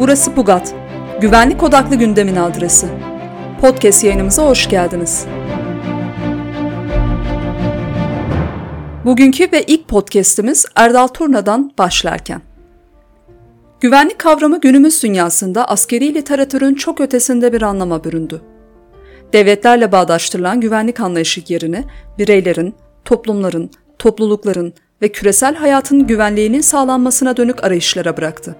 Burası Pugat. Güvenlik odaklı gündemin adresi. Podcast yayınımıza hoş geldiniz. Bugünkü ve ilk podcast'imiz Erdal Turna'dan başlarken. Güvenlik kavramı günümüz dünyasında askeri literatürün çok ötesinde bir anlama büründü. Devletlerle bağdaştırılan güvenlik anlayışı yerine bireylerin, toplumların, toplulukların ve küresel hayatın güvenliğinin sağlanmasına dönük arayışlara bıraktı.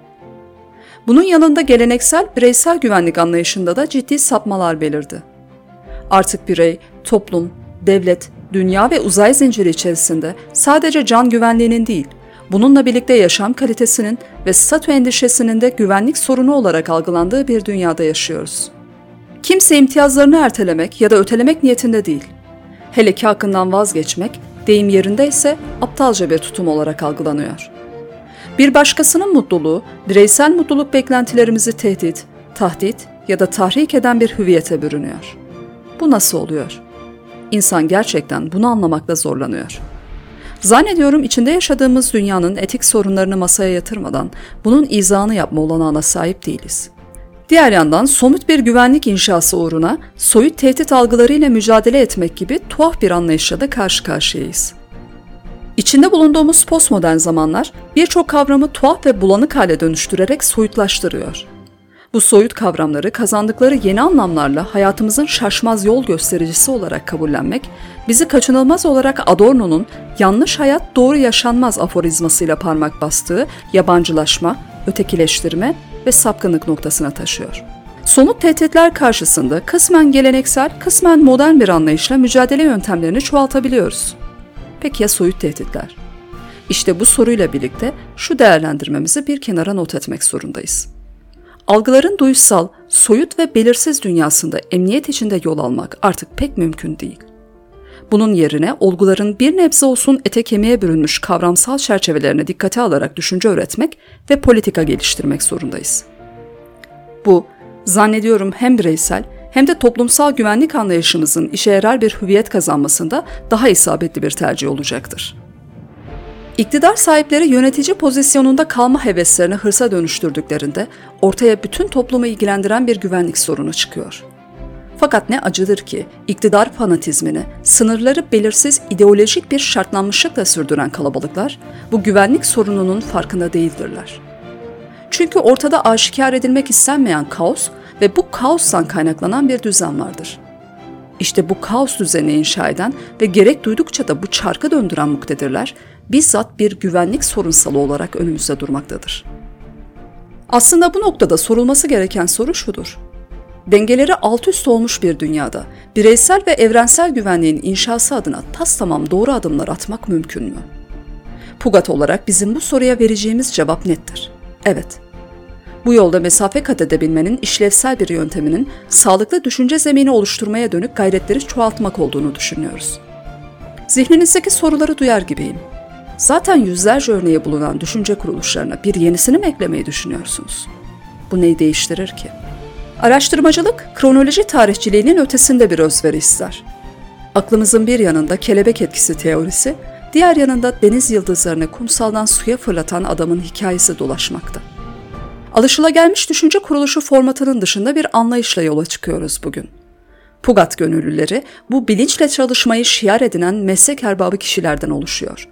Bunun yanında geleneksel bireysel güvenlik anlayışında da ciddi sapmalar belirdi. Artık birey, toplum, devlet, dünya ve uzay zinciri içerisinde sadece can güvenliğinin değil, bununla birlikte yaşam kalitesinin ve statü endişesinin de güvenlik sorunu olarak algılandığı bir dünyada yaşıyoruz. Kimse imtiyazlarını ertelemek ya da ötelemek niyetinde değil. Hele ki hakkından vazgeçmek, deyim yerinde ise aptalca bir tutum olarak algılanıyor. Bir başkasının mutluluğu, bireysel mutluluk beklentilerimizi tehdit, tahdit ya da tahrik eden bir hüviyete bürünüyor. Bu nasıl oluyor? İnsan gerçekten bunu anlamakta zorlanıyor. Zannediyorum içinde yaşadığımız dünyanın etik sorunlarını masaya yatırmadan bunun izahını yapma olanağına sahip değiliz. Diğer yandan somut bir güvenlik inşası uğruna soyut tehdit algılarıyla mücadele etmek gibi tuhaf bir anlayışla da karşı karşıyayız. İçinde bulunduğumuz postmodern zamanlar birçok kavramı tuhaf ve bulanık hale dönüştürerek soyutlaştırıyor. Bu soyut kavramları kazandıkları yeni anlamlarla hayatımızın şaşmaz yol göstericisi olarak kabullenmek, bizi kaçınılmaz olarak Adorno'nun yanlış hayat doğru yaşanmaz aforizmasıyla parmak bastığı yabancılaşma, ötekileştirme ve sapkınlık noktasına taşıyor. Somut tehditler karşısında kısmen geleneksel, kısmen modern bir anlayışla mücadele yöntemlerini çoğaltabiliyoruz. Peki ya soyut tehditler? İşte bu soruyla birlikte şu değerlendirmemizi bir kenara not etmek zorundayız. Algıların duysal, soyut ve belirsiz dünyasında emniyet içinde yol almak artık pek mümkün değil. Bunun yerine olguların bir nebze olsun ete kemiğe bürünmüş kavramsal çerçevelerine dikkate alarak düşünce öğretmek ve politika geliştirmek zorundayız. Bu, zannediyorum hem bireysel hem de toplumsal güvenlik anlayışımızın işe yarar bir hüviyet kazanmasında daha isabetli bir tercih olacaktır. İktidar sahipleri yönetici pozisyonunda kalma heveslerini hırsa dönüştürdüklerinde ortaya bütün toplumu ilgilendiren bir güvenlik sorunu çıkıyor. Fakat ne acıdır ki iktidar fanatizmini sınırları belirsiz ideolojik bir şartlanmışlıkla sürdüren kalabalıklar bu güvenlik sorununun farkında değildirler. Çünkü ortada aşikar edilmek istenmeyen kaos ve bu kaostan kaynaklanan bir düzen vardır. İşte bu kaos düzeni inşa eden ve gerek duydukça da bu çarkı döndüren muktedirler bizzat bir güvenlik sorunsalı olarak önümüzde durmaktadır. Aslında bu noktada sorulması gereken soru şudur. Dengeleri alt üst olmuş bir dünyada bireysel ve evrensel güvenliğin inşası adına tas tamam doğru adımlar atmak mümkün mü? Pugat olarak bizim bu soruya vereceğimiz cevap nettir. Evet. Bu yolda mesafe kat edebilmenin işlevsel bir yönteminin sağlıklı düşünce zemini oluşturmaya dönük gayretleri çoğaltmak olduğunu düşünüyoruz. Zihninizdeki soruları duyar gibiyim. Zaten yüzlerce örneği bulunan düşünce kuruluşlarına bir yenisini mi eklemeyi düşünüyorsunuz? Bu neyi değiştirir ki? Araştırmacılık, kronoloji tarihçiliğinin ötesinde bir özveri ister. Aklımızın bir yanında kelebek etkisi teorisi, diğer yanında deniz yıldızlarını kumsaldan suya fırlatan adamın hikayesi dolaşmakta. Alışılagelmiş düşünce kuruluşu formatının dışında bir anlayışla yola çıkıyoruz bugün. Pugat gönüllüleri bu bilinçle çalışmayı şiar edinen meslek erbabı kişilerden oluşuyor.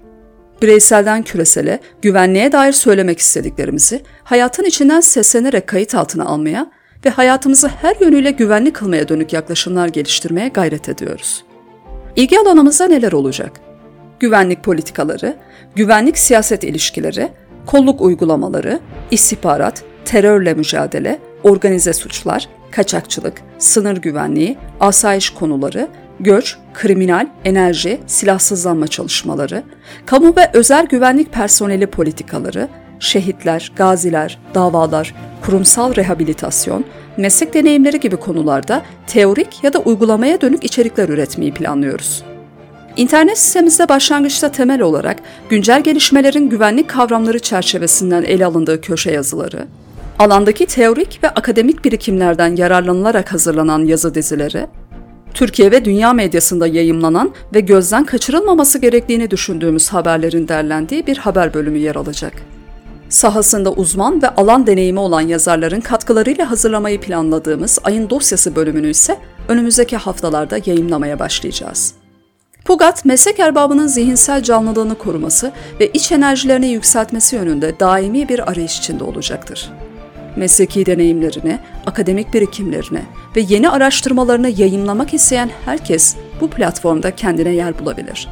Bireyselden küresele, güvenliğe dair söylemek istediklerimizi hayatın içinden seslenerek kayıt altına almaya ve hayatımızı her yönüyle güvenli kılmaya dönük yaklaşımlar geliştirmeye gayret ediyoruz. İlgi alanımızda neler olacak? Güvenlik politikaları, güvenlik siyaset ilişkileri, kolluk uygulamaları, istihbarat, terörle mücadele, organize suçlar, kaçakçılık, sınır güvenliği, asayiş konuları, göç, kriminal, enerji, silahsızlanma çalışmaları, kamu ve özel güvenlik personeli politikaları, şehitler, gaziler, davalar, kurumsal rehabilitasyon, meslek deneyimleri gibi konularda teorik ya da uygulamaya dönük içerikler üretmeyi planlıyoruz. İnternet sitemizde başlangıçta temel olarak güncel gelişmelerin güvenlik kavramları çerçevesinden ele alındığı köşe yazıları, alandaki teorik ve akademik birikimlerden yararlanılarak hazırlanan yazı dizileri, Türkiye ve dünya medyasında yayımlanan ve gözden kaçırılmaması gerektiğini düşündüğümüz haberlerin derlendiği bir haber bölümü yer alacak. sahasında uzman ve alan deneyimi olan yazarların katkılarıyla hazırlamayı planladığımız ayın dosyası bölümünü ise önümüzdeki haftalarda yayınlamaya başlayacağız. Pugat, meslek erbabının zihinsel canlılığını koruması ve iç enerjilerini yükseltmesi yönünde daimi bir arayış içinde olacaktır. Mesleki deneyimlerini, akademik birikimlerini ve yeni araştırmalarını yayımlamak isteyen herkes bu platformda kendine yer bulabilir.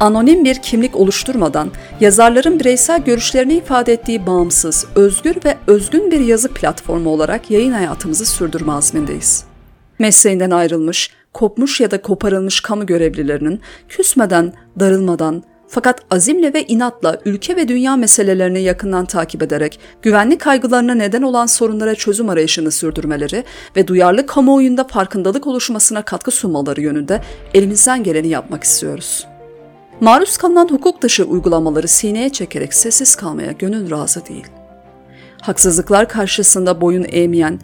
Anonim bir kimlik oluşturmadan yazarların bireysel görüşlerini ifade ettiği bağımsız, özgür ve özgün bir yazı platformu olarak yayın hayatımızı sürdürme azmindeyiz. Mesleğinden ayrılmış, kopmuş ya da koparılmış kamu görevlilerinin küsmeden, darılmadan, fakat azimle ve inatla ülke ve dünya meselelerini yakından takip ederek güvenlik kaygılarına neden olan sorunlara çözüm arayışını sürdürmeleri ve duyarlı kamuoyunda farkındalık oluşmasına katkı sunmaları yönünde elimizden geleni yapmak istiyoruz. Maruz kalınan hukuk dışı uygulamaları sineye çekerek sessiz kalmaya gönül razı değil. Haksızlıklar karşısında boyun eğmeyen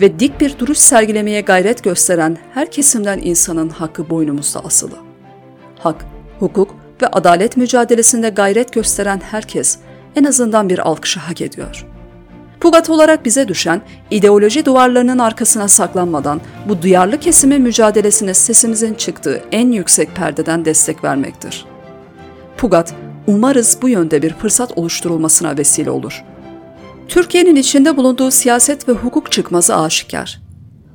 ve dik bir duruş sergilemeye gayret gösteren her kesimden insanın hakkı boynumuzda asılı. Hak, hukuk ve adalet mücadelesinde gayret gösteren herkes en azından bir alkışı hak ediyor. Pugat olarak bize düşen ideoloji duvarlarının arkasına saklanmadan bu duyarlı kesimin mücadelesine sesimizin çıktığı en yüksek perdeden destek vermektir. Pugat, umarız bu yönde bir fırsat oluşturulmasına vesile olur. Türkiye'nin içinde bulunduğu siyaset ve hukuk çıkmazı aşikar.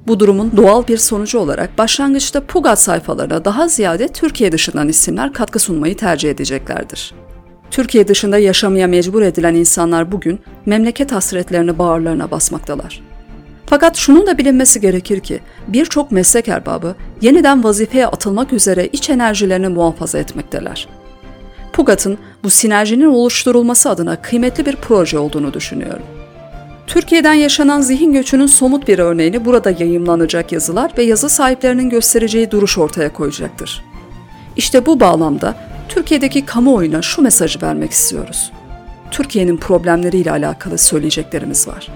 Bu durumun doğal bir sonucu olarak başlangıçta Pugat sayfalarına daha ziyade Türkiye dışından isimler katkı sunmayı tercih edeceklerdir. Türkiye dışında yaşamaya mecbur edilen insanlar bugün memleket hasretlerini bağırlarına basmaktalar. Fakat şunun da bilinmesi gerekir ki birçok meslek erbabı yeniden vazifeye atılmak üzere iç enerjilerini muhafaza etmekteler. Pugat'ın bu sinerjinin oluşturulması adına kıymetli bir proje olduğunu düşünüyorum. Türkiye'den yaşanan zihin göçünün somut bir örneğini burada yayımlanacak yazılar ve yazı sahiplerinin göstereceği duruş ortaya koyacaktır. İşte bu bağlamda Türkiye'deki kamuoyuna şu mesajı vermek istiyoruz. Türkiye'nin problemleriyle alakalı söyleyeceklerimiz var.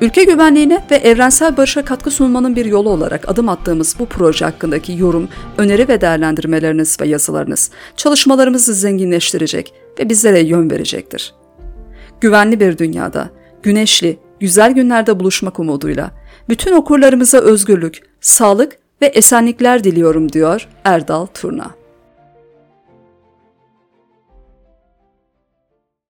Ülke güvenliğine ve evrensel barışa katkı sunmanın bir yolu olarak adım attığımız bu proje hakkındaki yorum, öneri ve değerlendirmeleriniz ve yazılarınız çalışmalarımızı zenginleştirecek ve bizlere yön verecektir. Güvenli bir dünyada, güneşli, güzel günlerde buluşmak umuduyla bütün okurlarımıza özgürlük, sağlık ve esenlikler diliyorum diyor Erdal Turna.